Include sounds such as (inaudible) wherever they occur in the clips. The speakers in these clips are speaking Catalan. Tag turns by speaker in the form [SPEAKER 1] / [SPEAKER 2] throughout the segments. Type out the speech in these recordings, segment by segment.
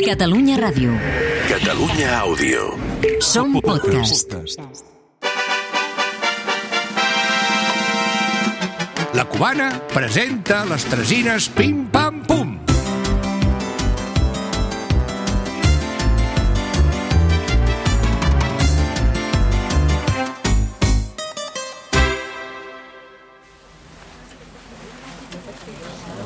[SPEAKER 1] Catalunya Ràdio.
[SPEAKER 2] Catalunya Àudio.
[SPEAKER 1] Som podcast.
[SPEAKER 3] La cubana presenta les tresines Pim Pam Pum.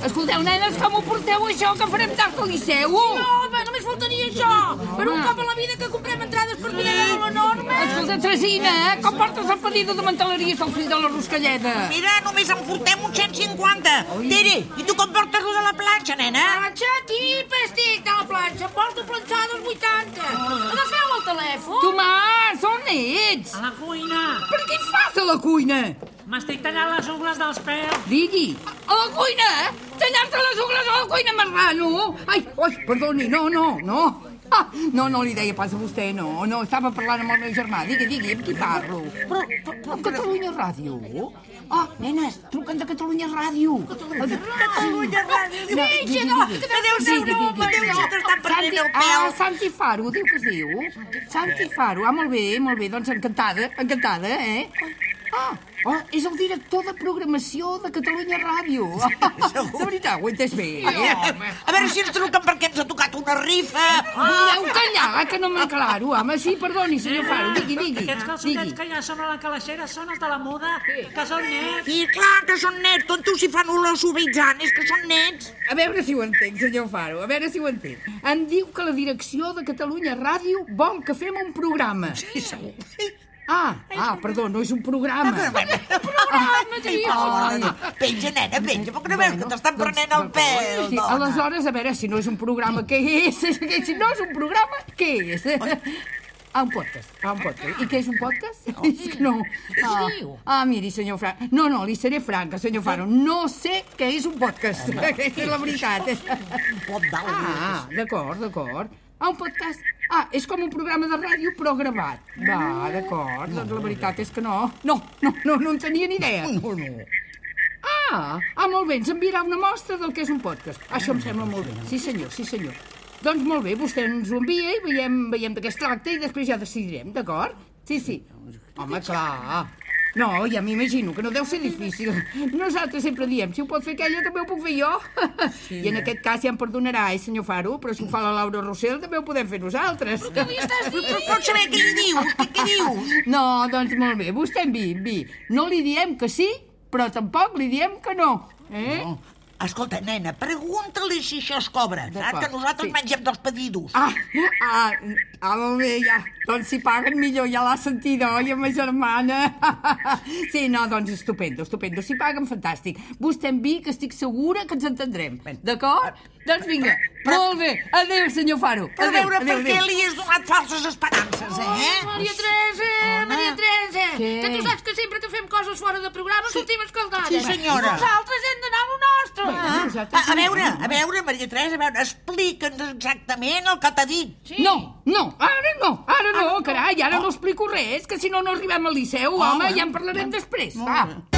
[SPEAKER 4] Escolteu, nenes, com ho porteu això, que farem tard al Liceu?
[SPEAKER 5] No, home, només faltaria això. Per un cop a la vida que comprem entrades per mirar de la norma.
[SPEAKER 4] Escolta, Tresina, eh? com portes el pedido de manteleries del fill de la Ruscalleda?
[SPEAKER 5] Mira, només en portem uns 150. Tere, i tu com portes lo de la planxa, nena? Planxa? Aquí, pestic de la planxa. Porto planxada els 80. Agafeu el telèfon.
[SPEAKER 4] Tomàs, on ets?
[SPEAKER 6] A la cuina.
[SPEAKER 4] Per què fas a la cuina?
[SPEAKER 6] M'estic tallant les ungles dels peus.
[SPEAKER 4] Digui, a la cuina? Tallar-te les ungles a la cuina, marrano? Ai, oi, perdoni, no, no, no. Ah, no, no li deia pas a vostè, no, no, estava parlant amb el meu germà. Digui, digui, amb qui parlo? Però, però, però Catalunya Ràdio? Ah, nenes, truquen de Catalunya Ràdio.
[SPEAKER 5] Catalunya Ràdio.
[SPEAKER 4] No,
[SPEAKER 5] Eixa,
[SPEAKER 4] digui,
[SPEAKER 5] no,
[SPEAKER 4] digui.
[SPEAKER 5] que deu ser
[SPEAKER 4] Digui,
[SPEAKER 5] broma,
[SPEAKER 4] digui,
[SPEAKER 5] deu prenent
[SPEAKER 4] Santi-
[SPEAKER 5] el pèl.
[SPEAKER 4] Ah, Santi Faro, diu que es diu. Santi Faro, ah, molt bé, molt bé, doncs encantada, encantada, eh? Ah, oh, és el director de programació de Catalunya Ràdio. (laughs) De veritat, ho he entès bé. Eh?
[SPEAKER 5] A veure si ens truquen perquè ens ha tocat una rifa.
[SPEAKER 4] Voleu callar, que no m'enclaro, home. Sí, perdoni, senyor Faro, digui, digui.
[SPEAKER 6] Aquests calçotets que hi ha sobre la calaixera són els de la moda, que són nets.
[SPEAKER 5] I clar que són nets, tontos si fan olor suavitzant, és que són nets.
[SPEAKER 4] A veure si ho entenc, senyor Faro, a veure si ho entenc. Em diu que la direcció de Catalunya Ràdio vol que fem un programa.
[SPEAKER 5] Sí, segur.
[SPEAKER 4] Ah, ah, perdó, no és un programa.
[SPEAKER 5] Programa, tio. Penja, nena, penja, perquè no veus que t'estan prenent el pèl,
[SPEAKER 4] Sí,
[SPEAKER 5] dona.
[SPEAKER 4] aleshores, a veure, si no és un programa, què és? (laughs) Si no és un programa, què és? Ah, un podcast, ah, un podcast. I què és un podcast? (laughs) És que no. Ah, ah, miri, senyor Frank. No, no, li seré franca, senyor Faro. No sé què és un podcast. (laughs) Aquesta és la veritat.
[SPEAKER 5] Pot dalt.
[SPEAKER 4] Ah, d'acord, d'acord. Ah, un podcast. Ah, és com un programa de ràdio, però gravat. Va, d'acord. Doncs la veritat és que no. No, no, no, no en tenia ni idea.
[SPEAKER 5] No, no.
[SPEAKER 4] Ah, ah, molt bé, ens enviarà una mostra del que és un podcast. Això em sembla molt bé. Sí, senyor, sí, senyor. Doncs molt bé, vostè ens ho envia i veiem, veiem de què es tracta i després ja decidirem, d'acord? Sí, sí. Home, clar. No, ja m'imagino que no deu ser difícil. Nosaltres sempre diem, si ho pot fer aquella, també ho puc fer jo. Sí. I en aquest cas ja em perdonarà, eh, senyor Faro, però si ho fa la Laura Rossell també ho podem fer nosaltres.
[SPEAKER 5] Què li estàs dient? Però pots saber què li dius? Què, què dius?
[SPEAKER 4] No, doncs molt bé, vostè enviï, enviï. No li diem que sí, però tampoc li diem que no. Eh?
[SPEAKER 5] No. Escolta, nena, pregunta-li si això es cobra, saps? Que nosaltres
[SPEAKER 4] sí.
[SPEAKER 5] mengem dels pedidos.
[SPEAKER 4] Ah, ah, ah, molt bé, ja. Doncs si paguen millor, ja l'ha sentit, oi, ma germana? (laughs) Sí, no, doncs estupendo, estupendo. Si paguen, fantàstic. Vostè enviï, que estic segura que ens entendrem. D'acord? Doncs vinga, molt bé. Adéu, senyor Faro.
[SPEAKER 5] Per
[SPEAKER 4] Adéu,
[SPEAKER 5] veure per
[SPEAKER 4] adéu,
[SPEAKER 5] què
[SPEAKER 4] adéu.
[SPEAKER 5] li has donat falses esperances, eh?
[SPEAKER 7] Maria Teresa, Maria Teresa,
[SPEAKER 4] Què?
[SPEAKER 7] que tu saps que sempre que fem coses fora de programa sortim escaldades.
[SPEAKER 5] Sí, senyora.
[SPEAKER 7] Nosaltres hem d'anar a lo nostre.
[SPEAKER 4] Ah,
[SPEAKER 5] A, a veure, a veure, Maria Teresa, a veure, explica'ns exactament el que t'ha dit.
[SPEAKER 7] Sí.
[SPEAKER 4] No, no, ara no, ara no, carai, ara no explico res, que si no no arribem al Liceu, home, ja en parlarem després. Va.
[SPEAKER 5] Nena,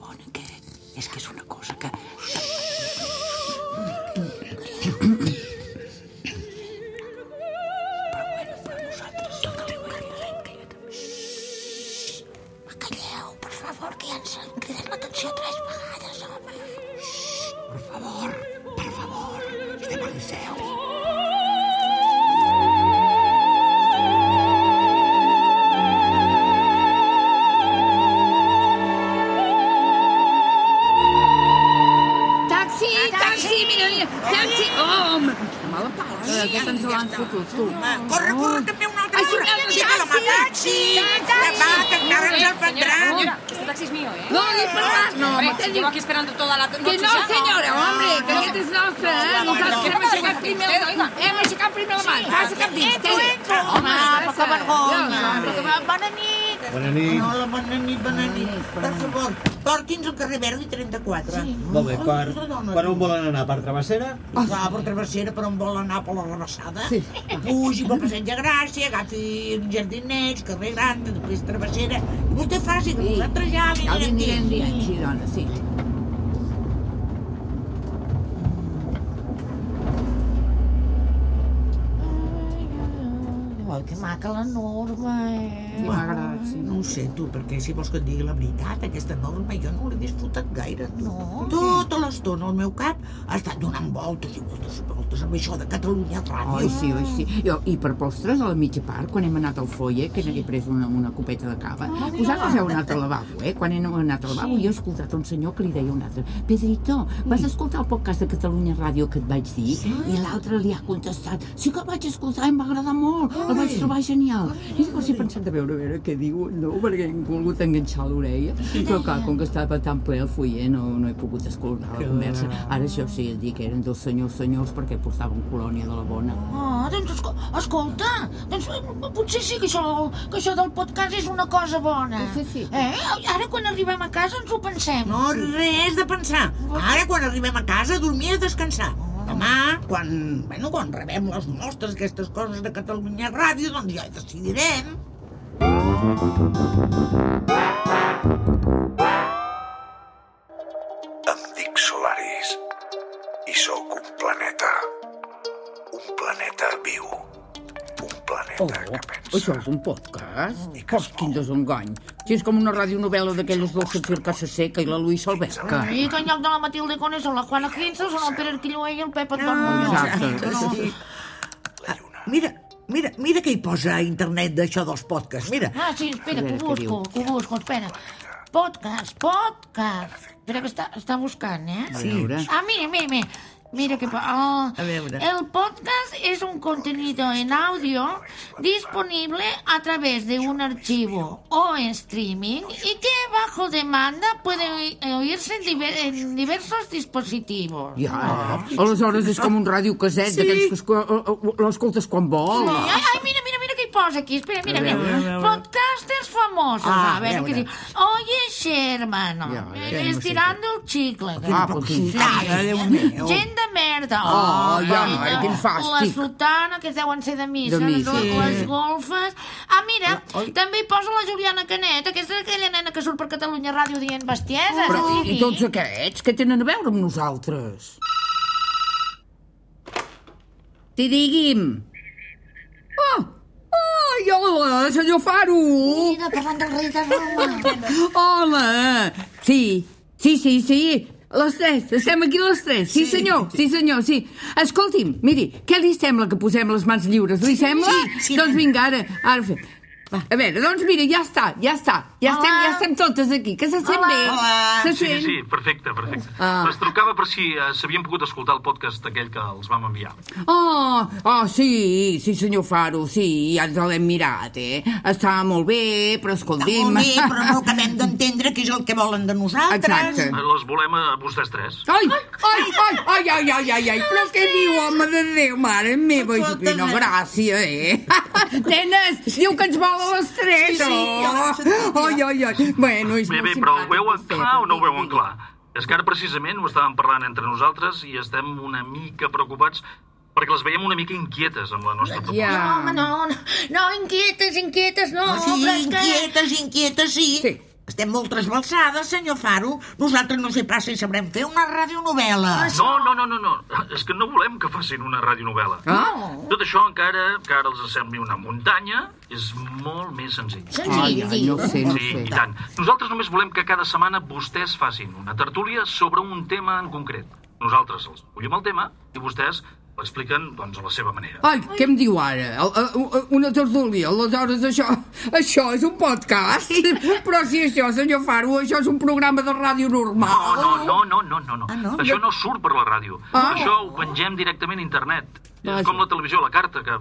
[SPEAKER 5] bona, què? És que és una cosa que...
[SPEAKER 4] fotut, tu.
[SPEAKER 5] Corre, corre, també un altre.
[SPEAKER 4] Ai,
[SPEAKER 5] corre. Sí, que la
[SPEAKER 4] taxi.
[SPEAKER 5] taxi. Que va, que encara ens el prendran.
[SPEAKER 8] Que este taxi es mío, ¿eh?
[SPEAKER 4] No, ni per res, no, home,
[SPEAKER 8] llevo aquí esperando toda la noche
[SPEAKER 4] Que no, senyora, hombre, que
[SPEAKER 8] no.
[SPEAKER 4] aquest és nostre, eh? Nosaltres hem aixecat primer
[SPEAKER 8] Usted,
[SPEAKER 4] la
[SPEAKER 8] oiga.
[SPEAKER 4] Hem aixecat primer la mà. Passa cap dins, té.
[SPEAKER 5] Home, poca vergonya.
[SPEAKER 6] Bona nit.
[SPEAKER 9] Bona nit.
[SPEAKER 5] Hola, bona nit, bona nit. Per favor, porti'ns al carrer Verdi 34.
[SPEAKER 9] Molt bé, per, per on volen anar? Per Travessera?
[SPEAKER 5] Va, per travessera, per on vol anar per la rebassada. Sí. Pugi pel passeig de Gràcia, agafi un jardinet, carrer Gran, després travessera. I vostè faci que nosaltres ja li
[SPEAKER 4] Ja li
[SPEAKER 5] anirem
[SPEAKER 4] anirem
[SPEAKER 5] dient.
[SPEAKER 4] dient, sí, dona, sí.
[SPEAKER 6] Ai, que maca la norma, eh?
[SPEAKER 4] Sí, agradat, sí.
[SPEAKER 5] No ho sé, tu, perquè si vols que et digui la veritat, aquesta norma jo no l'he disfrutat gaire.
[SPEAKER 6] No?
[SPEAKER 5] Tota l'estona el meu cap ha estat donant voltes i voltes i voltes amb això de Catalunya Ràdio.
[SPEAKER 4] Oi, sí, oi, sí. Jo, I per postres, a la mitja part, quan hem anat al foie, que n'he pres una, una copeta de cava, vosaltres heu anat al lavabo, eh? Quan hem anat al lavabo, jo he escoltat un senyor que li deia a un altre Pedrito, vas escoltar el podcast de Catalunya Ràdio que et vaig dir? I l'altre li ha contestat, sí que el vaig escoltar i em va agradar molt, el vaig trobar genial. I llavors he pensat a veure, a veure què diu, no? Perquè he volgut enganxar l'orella, però clar, com que estava tan ple el foyer, no, no he pogut escoltar la conversa. Ara això sí, et dic que eren dos senyors senyors perquè portaven colònia de la bona.
[SPEAKER 6] Ah, doncs esco escolta, doncs eh, potser sí que això, que això del podcast és una cosa bona.
[SPEAKER 4] Sí, sí.
[SPEAKER 6] Eh? Ara quan arribem a casa ens ho pensem.
[SPEAKER 5] No, res de pensar. Ara, quan arribem a casa, dormir i a descansar. Demà, quan, bueno, quan rebem les mostres d'aquestes coses de Catalunya Ràdio, doncs ja hi decidirem.
[SPEAKER 2] Em dic Solaris i sóc un planeta. Un planeta viu. Un planeta que pensa.
[SPEAKER 4] Això és un podcast? Pots, quin desengany. Si és com una radionovel·la d'aquelles del Safir Casa Seca i la Luisa Alberca.
[SPEAKER 6] I que en lloc de la Matilde Cones són la Juana Quince, són el Pere Arquilloé i el Pep Anton Muñoz.
[SPEAKER 4] Exacte.
[SPEAKER 5] Sí. Mira, mira, mira què hi posa a internet d'això dels podcasts. Mira,
[SPEAKER 6] Ah, sí, espera, que ho busco, que ho busco, espera. Podcast, podcast. Espera que està, està buscant, eh?
[SPEAKER 4] A veure.
[SPEAKER 6] Ah, mira, mira, mira. Mira que... ah,
[SPEAKER 5] A veure.
[SPEAKER 6] el podcast es un contenido en audio disponible a través de un archivo o en streaming y que bajo demanda puede oírse en, diver- en diversos dispositivos.
[SPEAKER 4] Ja, aleshores és com un ràdio caset d'aquells que esco- l'escoltes quan vols.
[SPEAKER 6] Ai, ai, mira, mira, posa aquí. Espera, mira, mira. Podcasters famosos.
[SPEAKER 5] Ah,
[SPEAKER 6] a veure què diu. Oye, Sherman.
[SPEAKER 4] Ja, ja, no
[SPEAKER 6] estirando el chicle.
[SPEAKER 4] Ah,
[SPEAKER 5] Déu meu.
[SPEAKER 6] Gent de merda.
[SPEAKER 4] Oh, ja, ai, quin fàstic.
[SPEAKER 6] La sotana, que deuen ser de missa.
[SPEAKER 4] De missa.
[SPEAKER 6] Les,
[SPEAKER 4] Sí.
[SPEAKER 6] les golfes. Ah, mira, també hi posa la Juliana Canet, aquesta és aquella nena que surt per Catalunya Ràdio dient bestieses.
[SPEAKER 4] Però,
[SPEAKER 6] sí.
[SPEAKER 4] i tots aquests, què tenen a veure amb nosaltres? T'hi digui'm. Oh, hola, (laughs) senyor Faro.
[SPEAKER 6] Mira, parlant del rei de Roma.
[SPEAKER 4] Hola! Sí, sí, sí, sí. Les tres, estem aquí les tres. Sí, senyor, sí, senyor, sí. Escolti'm, miri, què li sembla que posem les mans lliures? Li sembla?
[SPEAKER 5] sí, sí.
[SPEAKER 4] Doncs vinga, ara, ara fem. Va, a veure, doncs mira, ja està, ja està. Ja estem, ja estem totes aquí, que se sent
[SPEAKER 6] Hola.
[SPEAKER 4] bé.
[SPEAKER 5] Hola.
[SPEAKER 4] Se
[SPEAKER 10] Sí,
[SPEAKER 4] sent.
[SPEAKER 10] sí, perfecte, perfecte.
[SPEAKER 4] Ah.
[SPEAKER 10] Les trucava per si eh, s'havien pogut escoltar el podcast aquell que els vam enviar.
[SPEAKER 4] Oh, oh, sí, sí, senyor Faro, sí, ja ens l'hem mirat, eh? Està molt bé, però
[SPEAKER 5] Està
[SPEAKER 4] escolti'm...
[SPEAKER 5] molt bé, però no acabem d'entendre què és el que volen de nosaltres.
[SPEAKER 4] Exacte.
[SPEAKER 10] Eh, Les volem a vostès tres.
[SPEAKER 4] Ai, ai, ai, ai, ai, ai, ai, ai, però què diu, home de Déu, mare meva, i quina gràcia, eh? Nenes, diu que ens vol tres,
[SPEAKER 5] Sí, sí,
[SPEAKER 4] oh.
[SPEAKER 5] sentia.
[SPEAKER 4] Ai, ai, ai, bueno, és
[SPEAKER 10] Bé, bé, però ho
[SPEAKER 4] vostè,
[SPEAKER 10] clar o no ho veuen clar? És que ara precisament ho estàvem parlant entre nosaltres i estem una mica preocupats perquè les veiem una mica inquietes amb la nostra proposta.
[SPEAKER 4] Ja.
[SPEAKER 6] No, home, no, no, no, inquietes, inquietes, no.
[SPEAKER 5] Oh, sí,
[SPEAKER 6] és que...
[SPEAKER 5] inquietes, inquietes, sí.
[SPEAKER 4] Sí.
[SPEAKER 5] Estem molt trasbalsades, senyor Faro. Nosaltres no sé pas si sabrem fer una radionovel·la.
[SPEAKER 10] No, no, no, no, no. És que no volem que facin una radionovel·la.
[SPEAKER 4] Ah?
[SPEAKER 10] Tot això encara que ara els sembli una muntanya és molt més senzill.
[SPEAKER 6] Senzill,
[SPEAKER 4] ai, no sé, no
[SPEAKER 10] Sí,
[SPEAKER 4] sé.
[SPEAKER 10] i tant. Nosaltres només volem que cada setmana vostès facin una tertúlia sobre un tema en concret. Nosaltres els escollim el tema i vostès l'expliquen, doncs, a la seva manera.
[SPEAKER 4] Ai, què em diu ara? El- el- Una tertúlia, aleshores això, això és un podcast? (laughs) Però si això, senyor Faro, això és un programa de ràdio normal.
[SPEAKER 10] No, no, no, no, no, no.
[SPEAKER 5] Ah, no?
[SPEAKER 10] Això no surt per la ràdio.
[SPEAKER 4] Ah.
[SPEAKER 10] Això ho pengem directament a internet. És com la televisió a la carta, que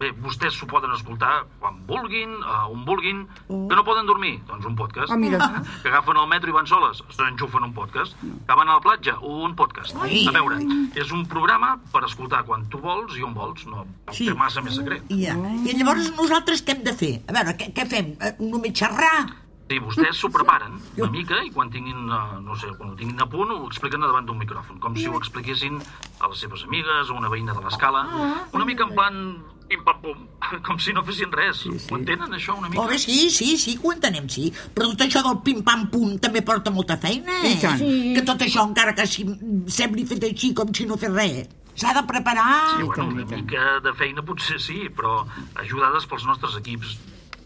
[SPEAKER 10] bé, vostès s'ho poden escoltar quan vulguin, a on vulguin, que no poden dormir, doncs un podcast.
[SPEAKER 4] Ah, mira.
[SPEAKER 10] Que agafen el metro i van soles, s'enxufen un podcast. Que van a la platja, un podcast.
[SPEAKER 5] Ai.
[SPEAKER 10] A veure, és un programa per escoltar quan tu vols i on vols, no
[SPEAKER 5] Sí.
[SPEAKER 10] té massa més secret.
[SPEAKER 5] Ja. I llavors nosaltres què hem de fer? A veure, què, què fem? Eh, Només xerrar?
[SPEAKER 10] Sí, vostès s'ho preparen una mica i quan tinguin, eh, no sé, quan ho tinguin a punt ho expliquen davant d'un micròfon, com si ho expliquessin a les seves amigues o a una veïna de l'escala, una mica en plan pim-pam-pum, (laughs) com si no fessin res. Ho entenen, això, una mica?
[SPEAKER 5] Oh, bé, sí, sí, sí, que ho entenem, sí. Però tot això del pim-pam-pum també porta molta feina, eh?
[SPEAKER 4] I tant.
[SPEAKER 5] Sí. Que tot això, encara que si, sembli fet així com si no fes res, s'ha de preparar.
[SPEAKER 10] Sí, bueno, una mica de feina potser sí, però ajudades pels nostres equips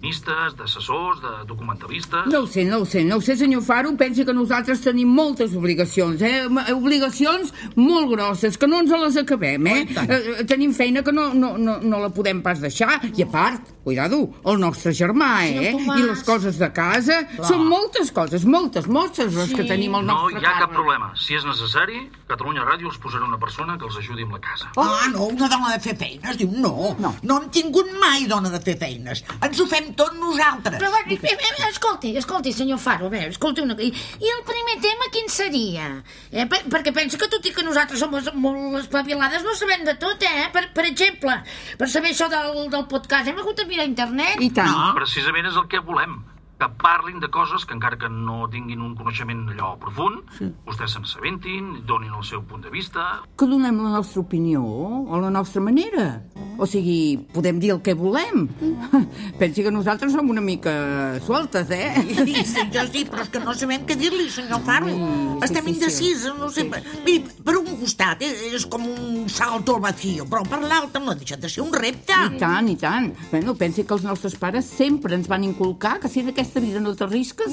[SPEAKER 10] mistes, d'assessors, de documentalistes...
[SPEAKER 4] No ho sé, no ho sé, no ho sé, senyor Faro. Pensi que nosaltres tenim moltes obligacions, eh? M- Obligacions molt grosses, que no ens les acabem, eh?
[SPEAKER 5] Oh,
[SPEAKER 4] eh eh, tenim feina que no, no, no, no la podem pas deixar. I a part, cuidado, el nostre germà, eh?
[SPEAKER 6] Tomàs.
[SPEAKER 4] I les coses de casa. Són moltes coses, moltes, moltes les que tenim al
[SPEAKER 10] No
[SPEAKER 4] nostre
[SPEAKER 10] hi ha cap problema. Si és necessari, Catalunya Ràdio us posarà una persona que els ajudi amb la casa.
[SPEAKER 5] Ah, no, una dona de fer feines, diu, no,
[SPEAKER 4] No.
[SPEAKER 5] no hem tingut mai dona de fer feines. Ens ho fem tot nosaltres.
[SPEAKER 6] Però, eh, eh, eh, escolti, escolti, senyor Faro, a veure, escolti una... I, I el primer tema quin seria? Eh, per, perquè penso que tot i que nosaltres som molt espavilades no sabem de tot, eh? Per, per exemple, per saber això del, del podcast hem hagut de mirar a internet.
[SPEAKER 4] I tant.
[SPEAKER 5] No.
[SPEAKER 10] Precisament és el que volem. Que parlin de coses que encara que no tinguin un coneixement allò profund, vostès se n'assabentin, donin el seu punt de vista...
[SPEAKER 4] Que donem la nostra opinió o la nostra manera. O sigui, podem dir el que volem. (laughs) Pensi que nosaltres som una mica sueltes, eh?
[SPEAKER 5] Sí, sí, jo sí, però és que no sabem què dir-li, senyor Faro.
[SPEAKER 4] Mm,
[SPEAKER 5] Estem
[SPEAKER 4] difícil.
[SPEAKER 5] indecisos, no sé. Miri, per un costat eh, és com un salto al vacío, però per l'altre no deixa de ser un repte.
[SPEAKER 4] I tant, i tant. Bueno, pensi que els nostres pares sempre ens van inculcar que si en aquesta vida no t'arrisques,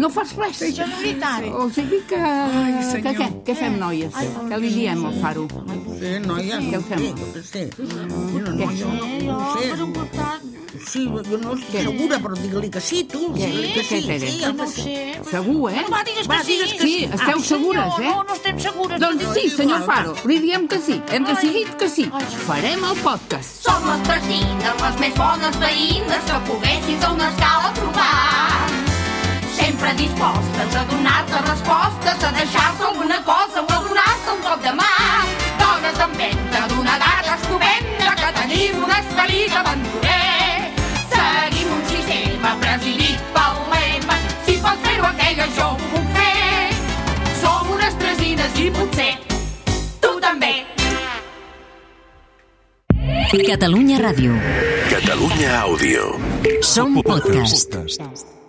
[SPEAKER 4] no fas res.
[SPEAKER 6] Això és veritat.
[SPEAKER 4] O sigui que... que què? Què fem, noies? Què li diem al faro?
[SPEAKER 5] Sí, noia,
[SPEAKER 4] Què
[SPEAKER 5] no
[SPEAKER 4] ho fem?
[SPEAKER 5] què sé. Mira, noia, no, no ho sé.
[SPEAKER 6] Però portat...
[SPEAKER 5] Sí, jo no estic segura, però digue-li que sí, tu. Digue-li que
[SPEAKER 4] Què,
[SPEAKER 5] sí, sí,
[SPEAKER 6] Que
[SPEAKER 5] el
[SPEAKER 6] no
[SPEAKER 5] que
[SPEAKER 6] ho sé.
[SPEAKER 4] Segur, eh?
[SPEAKER 6] Va, digues
[SPEAKER 5] Va,
[SPEAKER 6] que sí.
[SPEAKER 5] digues que
[SPEAKER 4] Sí, esteu
[SPEAKER 6] Ah,
[SPEAKER 4] segures,
[SPEAKER 6] senyor,
[SPEAKER 4] eh?
[SPEAKER 6] No, no estem segures.
[SPEAKER 4] Doncs sí, senyor Faro, li diem que sí. Hem decidit que sí.
[SPEAKER 6] Ai.
[SPEAKER 4] Farem el podcast.
[SPEAKER 7] Som les vecines, les més bones veïnes que poguessis a una escala trobar. Sempre dispostes a donar-te respostes, a deixar-te alguna cosa o a donar-te un cop de mà. Dones amb venta d'una edat escoventa que tenim un esperit aventurer. Seguim un sistema presidit pel lema si pots fer-ho aquella jo ho puc fer. Som unes tresines i potser
[SPEAKER 1] Catalunya Ràdio.
[SPEAKER 2] Catalunya Àudio.
[SPEAKER 1] Som podcast.
[SPEAKER 3] Podcast.